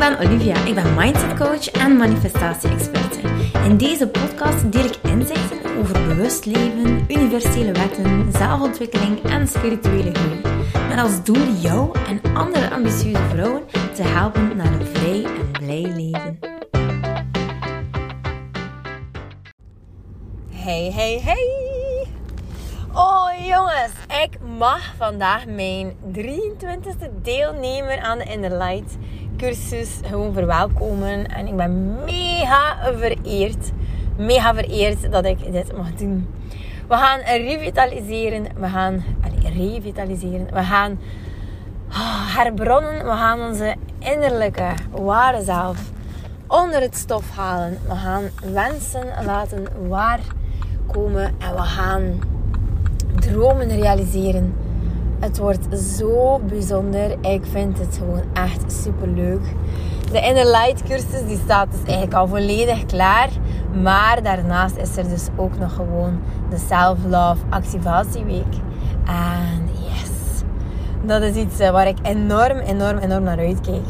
ben Olivia. Ik ben mindset coach en manifestatie-experte. In deze podcast deel ik inzichten over bewust leven, universele wetten, zelfontwikkeling en spirituele groei. Met als doel jou en andere ambitieuze vrouwen te helpen naar een vrij en blij leven. Hey, hey, hey! Oh jongens, ik mag vandaag mijn 23e deelnemer aan de Inner Light cursus gewoon verwelkomen. En ik ben mega vereerd. Mega vereerd dat ik dit mag doen. We gaan revitaliseren. We gaan allez, revitaliseren. We gaan oh, herbronnen. We gaan onze innerlijke ware zelf onder het stof halen. We gaan wensen laten waarkomen. En we gaan dromen realiseren. Het wordt zo bijzonder. Ik vind het gewoon echt super leuk. De Inner Light cursus die staat dus eigenlijk al volledig klaar. Maar daarnaast is er dus ook nog gewoon de Self Love Activatieweek. En yes, dat is iets eh, waar ik enorm, enorm, enorm naar uitkijk.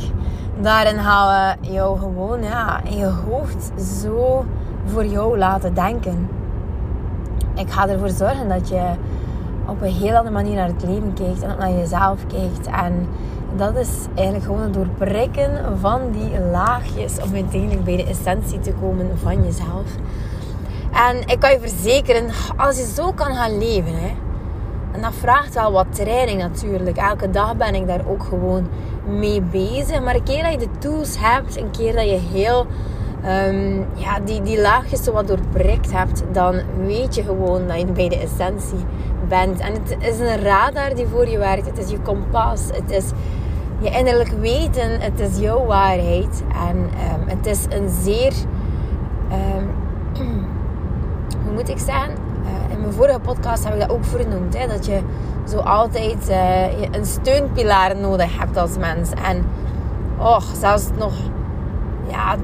Daarin gaan we jou gewoon ja, in je hoofd zo voor jou laten denken. Ik ga ervoor zorgen dat je op een heel andere manier naar het leven kijkt en ook naar jezelf kijkt. En dat is eigenlijk gewoon het doorprikken van die laagjes om uiteindelijk bij de essentie te komen van jezelf. En ik kan je verzekeren, als je zo kan gaan leven, hè, en dat vraagt wel wat training natuurlijk. Elke dag ben ik daar ook gewoon mee bezig. Maar een keer dat je de tools hebt, een keer dat je heel um, ja, die, die laagjes zo wat doorprikt hebt, dan weet je gewoon dat je bij de essentie bent. En het is een radar die voor je werkt. Het is je kompas. Het is je innerlijk weten. Het is jouw waarheid. En um, het is een zeer... Um, hoe moet ik zeggen? Uh, in mijn vorige podcast heb ik dat ook vernoemd. Hè? Dat je zo altijd uh, een steunpilaar nodig hebt als mens. En oh, zelfs nog... Ja,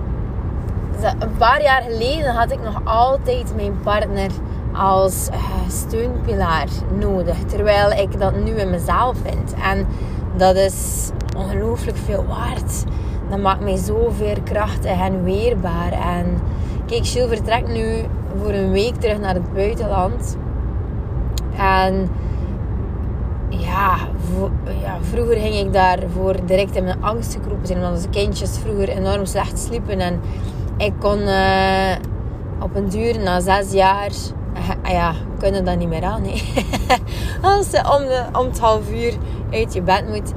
een paar jaar geleden had ik nog altijd mijn partner als uh, steunpilaar nodig. Terwijl ik dat nu in mezelf vind. En dat is ongelooflijk veel waard. Dat maakt mij zo krachtig en weerbaar. En kijk, Gilles vertrekt nu voor een week terug naar het buitenland. En ja, ja, vroeger ging ik daarvoor direct in mijn angst gekropen zijn. Omdat onze kindjes vroeger enorm slecht sliepen. En ik kon uh, op een duur, na zes jaar, ja, kunnen dat niet meer aan. Als je om, om het half uur uit je bed moet.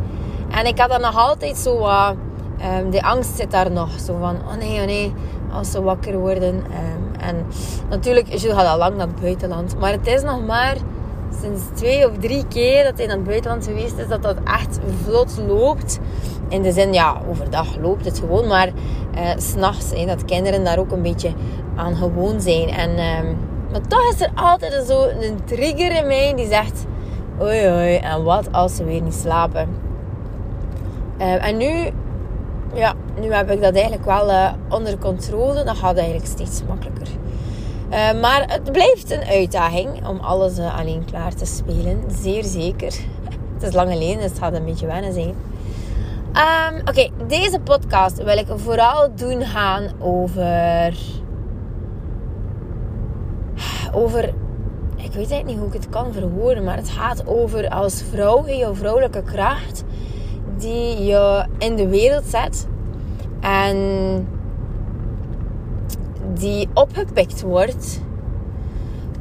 En ik had dan nog altijd zo uh, um, de angst zit daar nog. Zo van, oh nee, oh nee, als ze wakker worden. Um, en natuurlijk, je gaat al lang naar het buitenland. Maar het is nog maar sinds twee of drie keer dat hij naar het buitenland geweest is, dat dat echt vlot loopt. In de zin, ja, overdag loopt het gewoon, maar uh, s'nachts, dat kinderen daar ook een beetje aan gewoon zijn. En, uh, maar toch is er altijd zo een trigger in mij die zegt, oei oei, en wat als ze weer niet slapen? Uh, en nu, ja, nu heb ik dat eigenlijk wel uh, onder controle. Dat gaat eigenlijk steeds makkelijker. Uh, maar het blijft een uitdaging om alles alleen klaar te spelen. Zeer zeker. Het is lang geleden, dus het gaat een beetje wennen zijn. Um, Oké, deze podcast wil ik vooral doen gaan over. Over. Ik weet eigenlijk niet hoe ik het kan verwoorden, maar het gaat over als vrouw, je vrouwelijke kracht, die je in de wereld zet en die opgepikt wordt,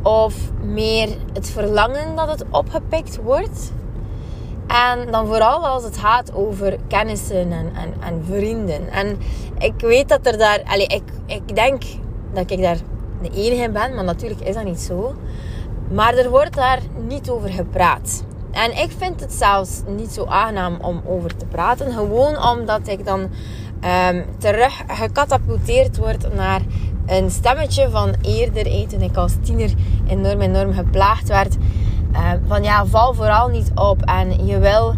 of meer het verlangen dat het opgepikt wordt en dan vooral als het gaat over kennissen en, en, en vrienden. En ik weet dat er daar... Allez, ik, ik denk dat ik daar de enige ben, maar natuurlijk is dat niet zo. Maar er wordt daar niet over gepraat. En ik vind het zelfs niet zo aangenaam om over te praten. Gewoon omdat ik dan um, terug gecatapulteerd word naar een stemmetje van eerder eten. Ik als tiener enorm, enorm geplaagd werd uh, van ja, val vooral niet op. En je wil,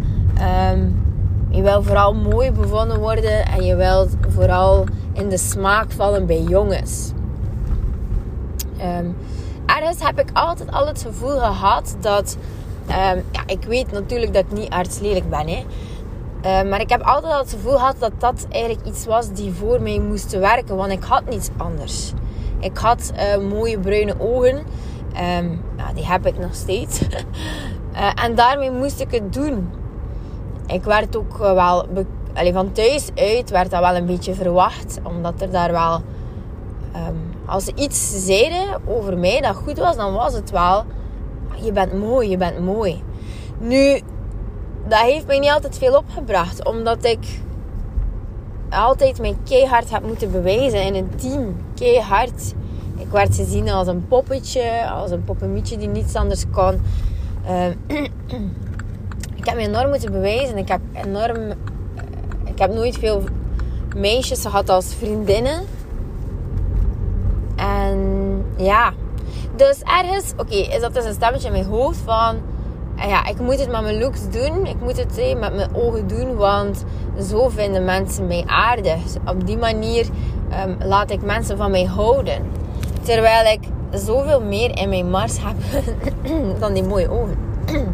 um, je wil vooral mooi bevonden worden. En je wilt vooral in de smaak vallen bij jongens. Um, heb ik altijd al het gevoel gehad dat... Um, ja, ik weet natuurlijk dat ik niet artslelijk ben. Hè. Eh, maar ik heb altijd al het gevoel gehad dat dat eigenlijk iets was die voor mij moest werken. Want ik had niets anders. Ik had uh, mooie bruine ogen. Ja, die heb ik nog steeds. uh, en daarmee moest ik het doen. Ik werd ook wel... Allee, van thuis uit werd dat wel een beetje verwacht. Omdat er daar wel... als ze iets zeiden over mij dat goed was, dan was het wel... Je bent mooi, je bent mooi. Nu, dat heeft mij niet altijd veel opgebracht. Omdat ik altijd mij keihard heb moeten bewijzen in een team. Keihard. Ik werd gezien als een poppetje, als een poppenmietje die niets anders kon. Uh, ik heb me enorm moeten bewijzen. Ik heb enorm... Ik heb nooit veel meisjes gehad als vriendinnen. En ja. Dus ergens, oké, is dat dus een stemmetje in mijn hoofd van ja, ik moet het met mijn looks doen. Ik moet het hey, met mijn ogen doen, want zo vinden mensen mij aardig. Op die manier um, laat ik mensen van mij houden. Terwijl ik zoveel meer in mijn mars heb dan die mooie ogen.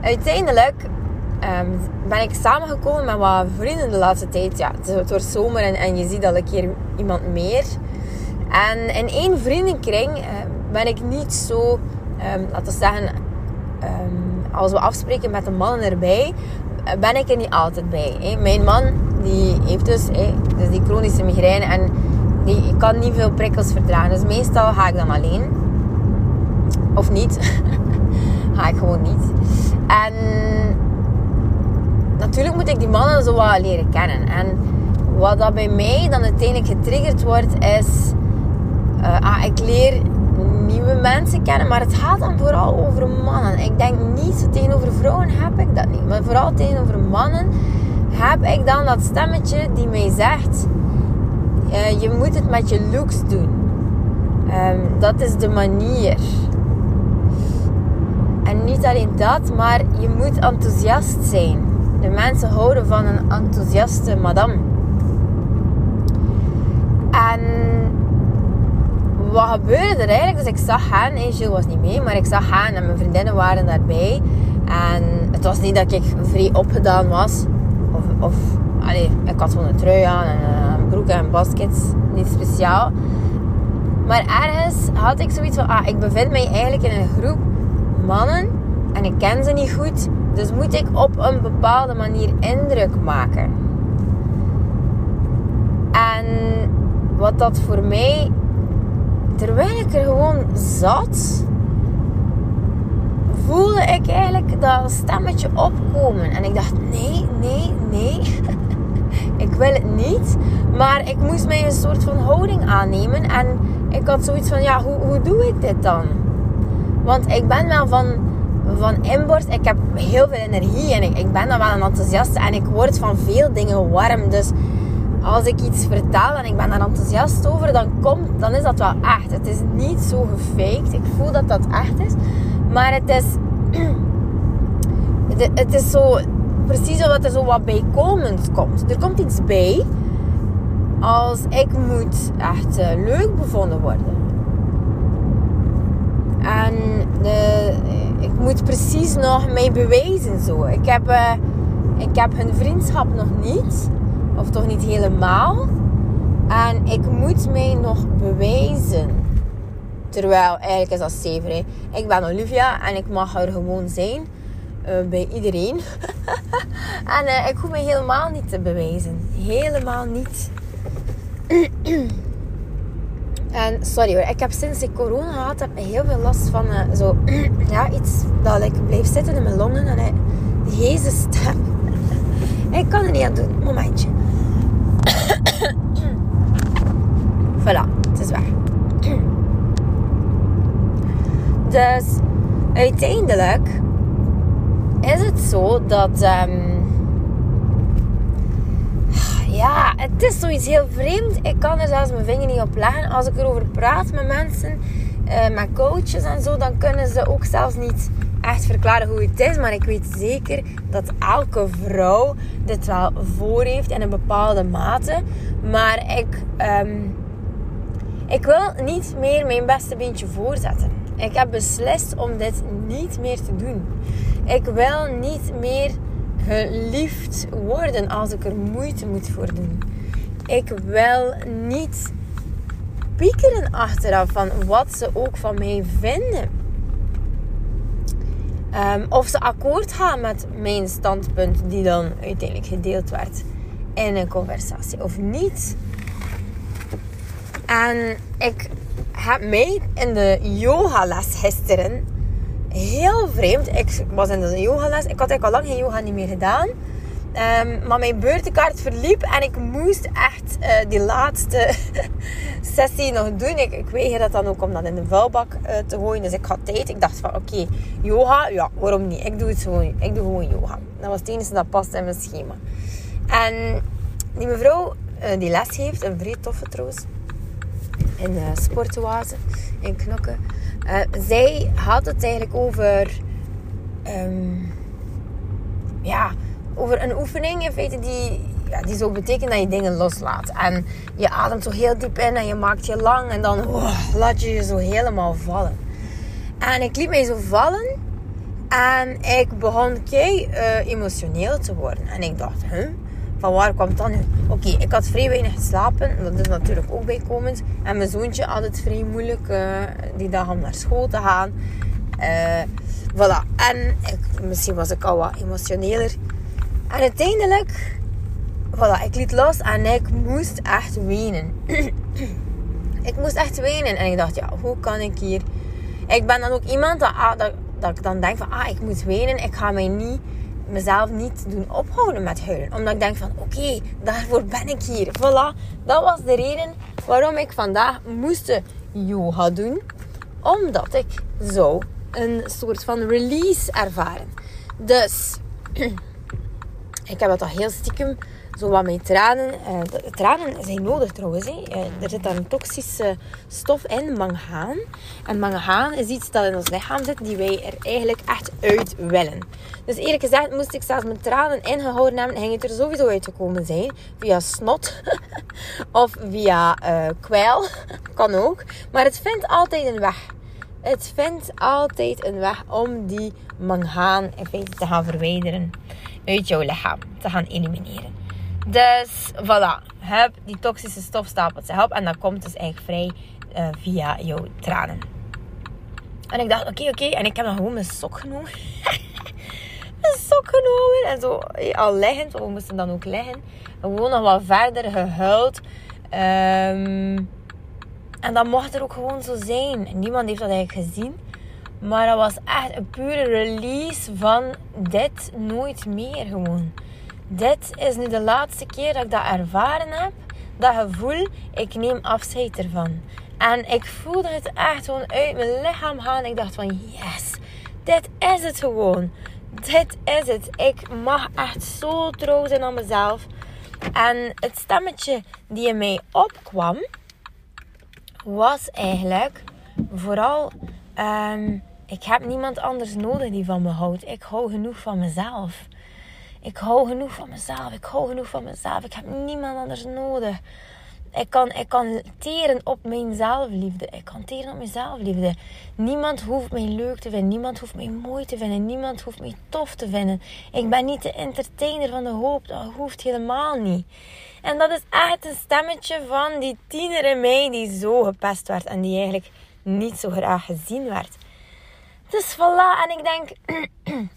Uiteindelijk um, ben ik samengekomen met wat vrienden de laatste tijd. Ja, het wordt zomer en, en je ziet een keer iemand meer. En in één vriendenkring uh, ben ik niet zo um, laten we zeggen, als we afspreken met de mannen erbij, ben ik er niet altijd bij. Hè. Mijn man, die heeft dus, dus die chronische migraine en die kan niet veel prikkels verdragen. Dus meestal ga ik dan alleen. Of niet. ga ik gewoon niet. En natuurlijk moet ik die mannen zo wat leren kennen. En wat dat bij mij dan uiteindelijk getriggerd wordt, is... Uh, ah, ik leer nieuwe mensen kennen. Maar het gaat dan vooral over mannen. Ik denk niet tegenover vrouwen heb ik dat niet. Maar vooral tegenover mannen heb ik dan dat stemmetje die mij zegt: uh, je moet het met je looks doen. Um, dat is de manier. En niet alleen dat, maar je moet enthousiast zijn. De mensen houden van een enthousiaste madame. En wat gebeurde er eigenlijk? Dus ik zag hen, en Gilles was niet mee, maar ik zag hen en mijn vriendinnen waren daarbij. En het was niet dat ik vrij opgedaan was. Of, of allee, ik had gewoon een trui aan en een broek en baskets. Niet speciaal. Maar ergens had ik zoiets van, ah, ik bevind mij eigenlijk in een groep mannen en ik ken ze niet goed. Dus moet ik op een bepaalde manier indruk maken. En wat dat voor mij terwijl ik er gewoon zat, voelde ik eigenlijk dat stemmetje opkomen. En ik dacht: nee, nee, nee. ik wil het niet. Maar ik moest mij een soort van houding aannemen. En ik had zoiets van: ja, hoe, hoe doe ik dit dan? Want ik ben wel van, van inborst. Ik heb heel veel energie en ik, ik ben dan wel een enthousiaste. En ik word van veel dingen warm. Dus als ik iets vertel en ik ben daar enthousiast over, dan, komt, dan is dat wel echt. Het is niet zo gefaked. Ik voel dat dat echt is. Maar het is, het is zo, precies omdat er zo wat bijkomend komt. Er komt iets bij als ik moet echt uh, leuk bevonden worden. En de, ik moet precies nog mij bewijzen zo. Ik heb, uh, ik heb hun vriendschap nog niet. Of toch niet helemaal. En ik moet mij nog bewijzen. Terwijl eigenlijk is dat zever. Ik ben Olivia en ik mag er gewoon zijn. Uh, bij iedereen. en uh, ik hoef me helemaal niet te bewijzen. Helemaal niet. en sorry hoor, ik heb sinds ik corona had, heb heel veel last van uh, zo, ja, iets dat ik blijf zitten in mijn longen en een stem. ik kan er niet aan doen. Momentje. voilà, het is waar. dus uiteindelijk is het zo dat. Um, ja, het is zoiets heel vreemd. Ik kan er zelfs mijn vinger niet op leggen. Als ik erover praat met mensen, uh, met coaches en zo, dan kunnen ze ook zelfs niet echt verklaren hoe het is. Maar ik weet zeker dat elke vrouw dit wel voor heeft in een bepaalde mate. Maar ik, um, ik wil niet meer mijn beste beentje voorzetten. Ik heb beslist om dit niet meer te doen. Ik wil niet meer geliefd worden als ik er moeite moet voor doen. Ik wil niet piekeren achteraf van wat ze ook van mij vinden. Ehm, of ze akkoord gaan met mijn standpunt die dan uiteindelijk gedeeld werd in een conversatie of niet. En ik heb mij in de yogales gisteren heel vreemd. Ik was in de yogales. Ik had eigenlijk al lang geen yoga niet meer gedaan. Um, maar mijn beurtenkaart verliep en ik moest echt uh, die laatste sessie nog doen. Ik, ik dat dan ook om dat in de vuilbak uh, te gooien. Dus ik had tijd. Ik dacht van oké, yoga, ja, waarom niet? Ik doe het gewoon. Ik doe gewoon yoga. Dat was het enige dat past in mijn schema. En die mevrouw uh, die les geeft, een vrij toffe trouwens, in uh, sportoase in Knokken. Zij had het eigenlijk over... Um, ja over een oefening in feite die, ja, die zo betekent dat je dingen loslaat. En je ademt zo heel diep in en je maakt je lang en dan oh, laat je je zo helemaal vallen. En ik liet mij zo vallen en ik begon kei uh, emotioneel te worden. En ik dacht, huh? Van waar kwam dat nu? Oké, ik had vrij weinig geslapen. Dat is natuurlijk ook bijkomend. En mijn zoontje had het vrij moeilijk uh, die dag om naar school te gaan. Uh, voilà. En misschien was ik al wat emotioneler. En uiteindelijk, voilà, ik liet los en ik moest echt wenen. ik moest echt wenen. En ik dacht, ja, hoe kan ik hier... Ik ben dan ook iemand dat, ah, dat, dat ik dan denk van, ah, ik moet wenen. Ik ga mij niet, mezelf niet doen ophouden met huilen. Omdat ik denk van, oké, daarvoor ben ik hier. Voilà, dat was de reden waarom ik vandaag moest yoga doen. Omdat ik zo een soort van release ervaren. Dus... Ik heb dat al heel stiekem zo wat met tranen. Uh, tranen zijn nodig trouwens. Uh, er zit daar een toxische stof in, mangaan. En mangaan is iets dat in ons lichaam zit die wij er eigenlijk echt uit willen. Dus eerlijk gezegd moest ik zelfs mijn tranen ingehouden hebben, ging het er sowieso uit gekomen zijn. Via snot of via uh, kwijl. kan ook. Maar het vindt altijd een weg. Het vindt altijd een weg om die mangaan in feite te gaan verwijderen uit jouw lichaam te gaan elimineren. Dus voilà, heb die toxische stof stapelt zich op en dat komt dus eigenlijk vrij uh, via jouw tranen. En ik dacht, oké, oké. En ik heb dan gewoon mijn sok genomen. mijn sok genomen. En zo al liggend, we moesten dan ook liggen. Gewoon nog wat verder gehuild. Um, en dat mocht er ook gewoon zo zijn. Niemand heeft dat eigenlijk gezien. Maar dat was echt een pure release van dit nooit meer gewoon. Dit is nu de laatste keer dat ik dat ervaren heb. Dat gevoel, ik neem afscheid ervan. En ik voelde het echt gewoon uit mijn lichaam gaan. Ik dacht van yes, dit is het gewoon. Dit is het. Ik mag echt zo trouw zijn aan mezelf. En het stemmetje die in mij opkwam, was eigenlijk vooral um, ik heb niemand anders nodig die van me houdt. Ik hou genoeg van mezelf. Ik hou genoeg van mezelf. Ik hou genoeg van mezelf. Ik heb niemand anders nodig. Ik kan, ik kan teren op mijn zelfliefde. Ik kan teren op mijn zelfliefde. Niemand hoeft mij leuk te vinden. Niemand hoeft mij mooi te vinden. Niemand hoeft mij tof te vinden. Ik ben niet de entertainer van de hoop. Dat hoeft helemaal niet. En dat is echt een stemmetje van die tiener in mij die zo gepest werd. En die eigenlijk niet zo graag gezien werd. Dus voilà. En ik denk,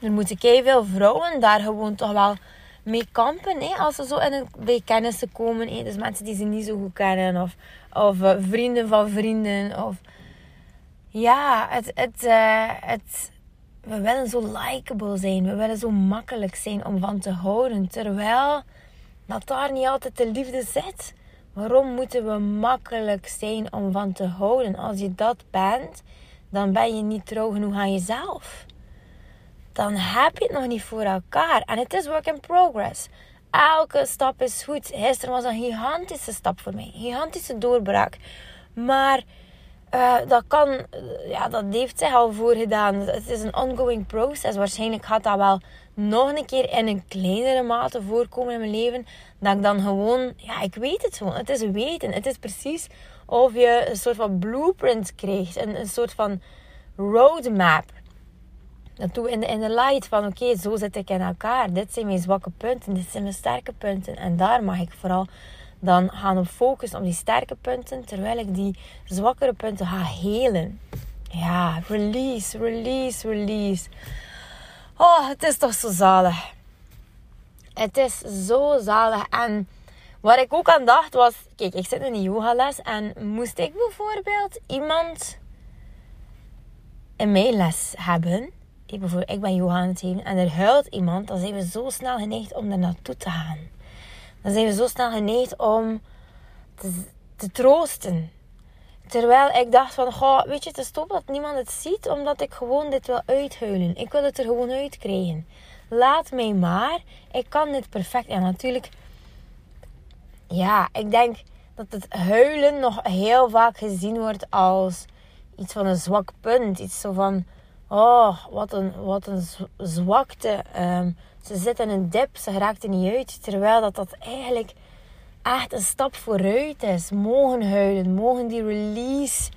er moeten veel vrouwen daar gewoon toch wel mee kampen. Hè? Als ze zo in een, bij kennissen komen. Hè? Dus mensen die ze niet zo goed kennen. Of, of uh, vrienden van vrienden. Of... Ja, het, het, uh, het, we willen zo likable zijn. We willen zo makkelijk zijn om van te houden. Terwijl dat daar niet altijd de liefde zit. Waarom moeten we makkelijk zijn om van te houden? Als je dat bent, dan ben je niet trouw genoeg aan jezelf. Dan heb je het nog niet voor elkaar. En het is work in progress. Elke stap is goed. Gisteren was een gigantische stap voor mij. Gigantische doorbraak. Maar uh, dat kan, uh, ja, dat heeft zich al voorgedaan. Het is een ongoing process. Waarschijnlijk gaat dat wel nog een keer in een kleinere mate voorkomen in mijn leven. Dat ik dan gewoon, ja, ik weet het gewoon. Het is weten. Het is precies of je een soort van blueprint krijgt. Een soort van roadmap. We in de, in de light van oké, zo zit ik in elkaar. Dit zijn mijn zwakke punten, dit zijn mijn sterke punten. En daar mag ik vooral dan gaan op focussen op die sterke punten. Terwijl ik die zwakkere punten ga helen. Ja, release, release, release. Oh, het is toch zo zalig. Het is zo zalig. En wat ik ook aan dacht was... Kijk, ik zit in een yogales. En moest ik bijvoorbeeld iemand in mijn les hebben... Ik, bijvoorbeeld, ik ben het geven en er huilt iemand... Dan zijn we zo snel geneigd om er naartoe te gaan. Dan zijn we zo snel geneigd om te, te troosten. Terwijl ik dacht van, goh, weet je, het is dat niemand het ziet, omdat ik gewoon dit wil uithuilen. Ik wil het er gewoon uitkrijgen. Laat mij maar. Ik kan dit perfect. En natuurlijk, ja, ik denk dat het huilen nog heel vaak gezien wordt als iets van een zwak punt. Iets zo van, oh, wat een, wat een zwakte. Ehm, ze zit in een dip, ze raakt er niet uit. Terwijl dat dat eigenlijk echt een stap vooruit is. Mogen huilen, mogen die release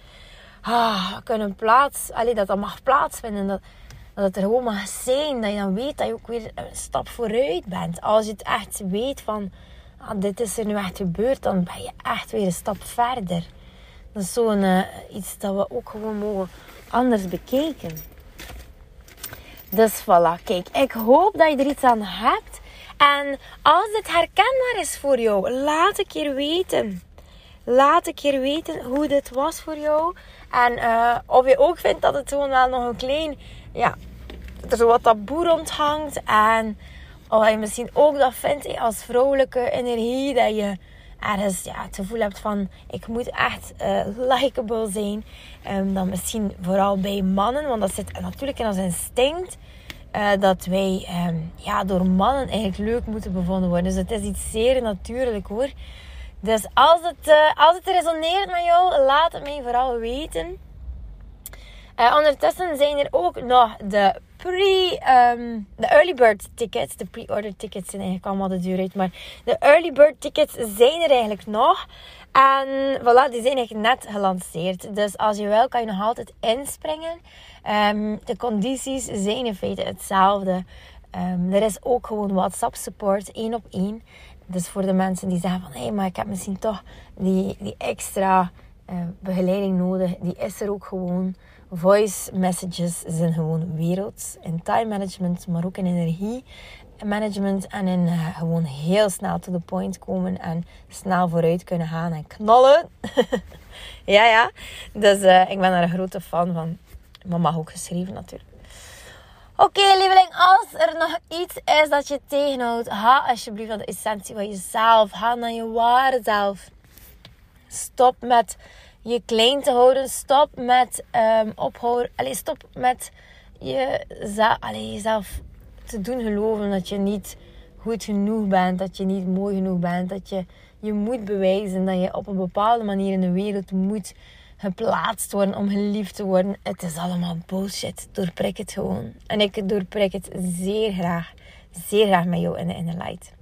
ah, kunnen plaats, allee, dat dat mag plaatsvinden. Dat, dat het er gewoon mag zijn. Dat je dan weet dat je ook weer een stap vooruit bent. Als je het echt weet van, ah, dit is er nu echt gebeurd, dan ben je echt weer een stap verder. Dat is zo'n uh, iets dat we ook gewoon mogen anders bekijken. Dus voilà, kijk, ik hoop dat je er iets aan hebt. En als dit herkenbaar is voor jou, laat een keer weten. Laat een keer weten hoe dit was voor jou. En uh, of je ook vindt dat het gewoon wel nog een klein, ja, er zo wat taboe rondhangt. En of je misschien ook dat vindt als vrouwelijke energie, dat je ergens ja, het gevoel hebt van ik moet echt uh, likable zijn. Um, dan misschien vooral bij mannen, want dat zit natuurlijk in ons instinct. Uh, dat wij um, ja, door mannen eigenlijk leuk moeten bevonden worden. Dus het is iets zeer natuurlijk hoor. Dus als het, uh, als het resoneert met jou, laat het mij vooral weten. Uh, ondertussen zijn er ook nog de pre, um, de early bird tickets. De pre-order tickets zijn eigenlijk allemaal de duur uit. Maar de early bird tickets zijn er eigenlijk nog. En voilà, die zijn eigenlijk net gelanceerd. Dus als je wil, kan je nog altijd inspringen. Um, de condities zijn in feite hetzelfde. Um, er is ook gewoon WhatsApp support, één op één. Dus voor de mensen die zeggen van... Hé, hey, maar ik heb misschien toch die, die extra uh, begeleiding nodig. Die is er ook gewoon. Voice messages zijn gewoon werelds. In time management, maar ook in energie management. En in uh, gewoon heel snel to the point komen. En snel vooruit kunnen gaan en knallen. ja, ja. Dus uh, ik ben er een grote fan van. Maar mag ook geschreven natuurlijk. Oké, lieveling, als er nog iets is dat je tegenhoudt, ga alsjeblieft naar de essentie van jezelf. Ga naar je ware zelf. Stop met je klein te houden. Stop met um, ophouden. Allee, stop met je, allee, jezelf te doen geloven dat je niet goed genoeg bent. Dat je niet mooi genoeg bent. Dat je je moet bewijzen. Dat je op een bepaalde manier in de wereld moet geplaatst worden om geliefd te worden. Het is allemaal bullshit. Doorprik het gewoon. En ik doorprik het zeer graag. Zeer graag met jou in de Inner Light.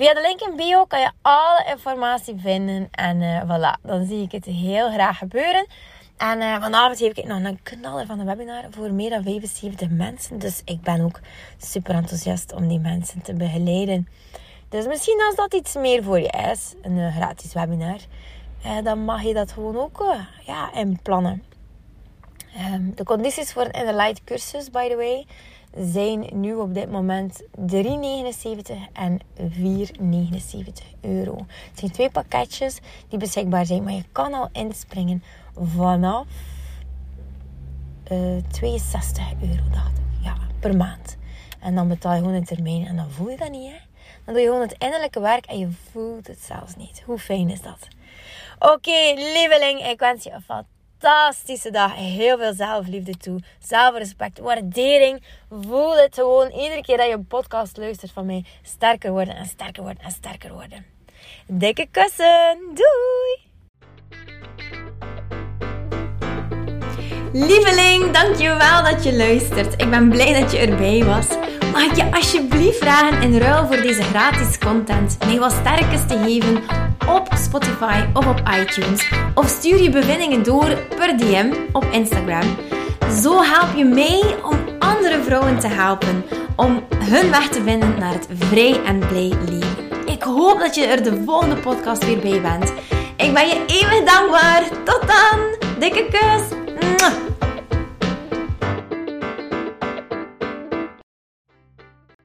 Via de link in bio kan je alle informatie vinden. En uh, voilà, dan zie ik het heel graag gebeuren. En uh, vanavond heb ik nog een knaller van een webinar voor meer dan 75 mensen. Dus ik ben ook super enthousiast om die mensen te begeleiden. Dus misschien als dat iets meer voor je is, een uh, gratis webinar, dan mag je dat gewoon ook ja, inplannen. Um, de condities voor een Inner Light cursus, by the way, zijn nu op dit moment 3,79 en 4,79 euro. Het zijn twee pakketjes die beschikbaar zijn, maar je kan al inspringen vanaf uh, eh, 62 euro, dacht ik. Ja, per maand. En dan betaal je gewoon een termijn en dan voel je dat niet, hè. Dan doe je gewoon het innerlijke werk en je voelt het zelfs niet. Hoe fijn is dat? Oké, lieveling, ik wens je een dag. Heel veel zelfliefde toe. Zelfrespect, waardering. Voel het gewoon iedere keer dat je een podcast luistert van mij. Sterker worden en sterker worden en sterker worden. Dikke kussen. Doei! Lieveling, dankjewel dat je luistert. Ik ben blij dat je erbij was. Mag ik je alsjeblieft vragen in ruil voor deze gratis content mij wat sterkes te geven op Spotify of op iTunes? Of stuur je bevindingen door per DM op Instagram. Zo help je mij om andere vrouwen te helpen om hun weg te vinden naar het vrij en blij leven. Ik hoop dat je er de volgende podcast weer bij bent. Ik ben je eeuwig dankbaar. Tot dan. Dikke kus.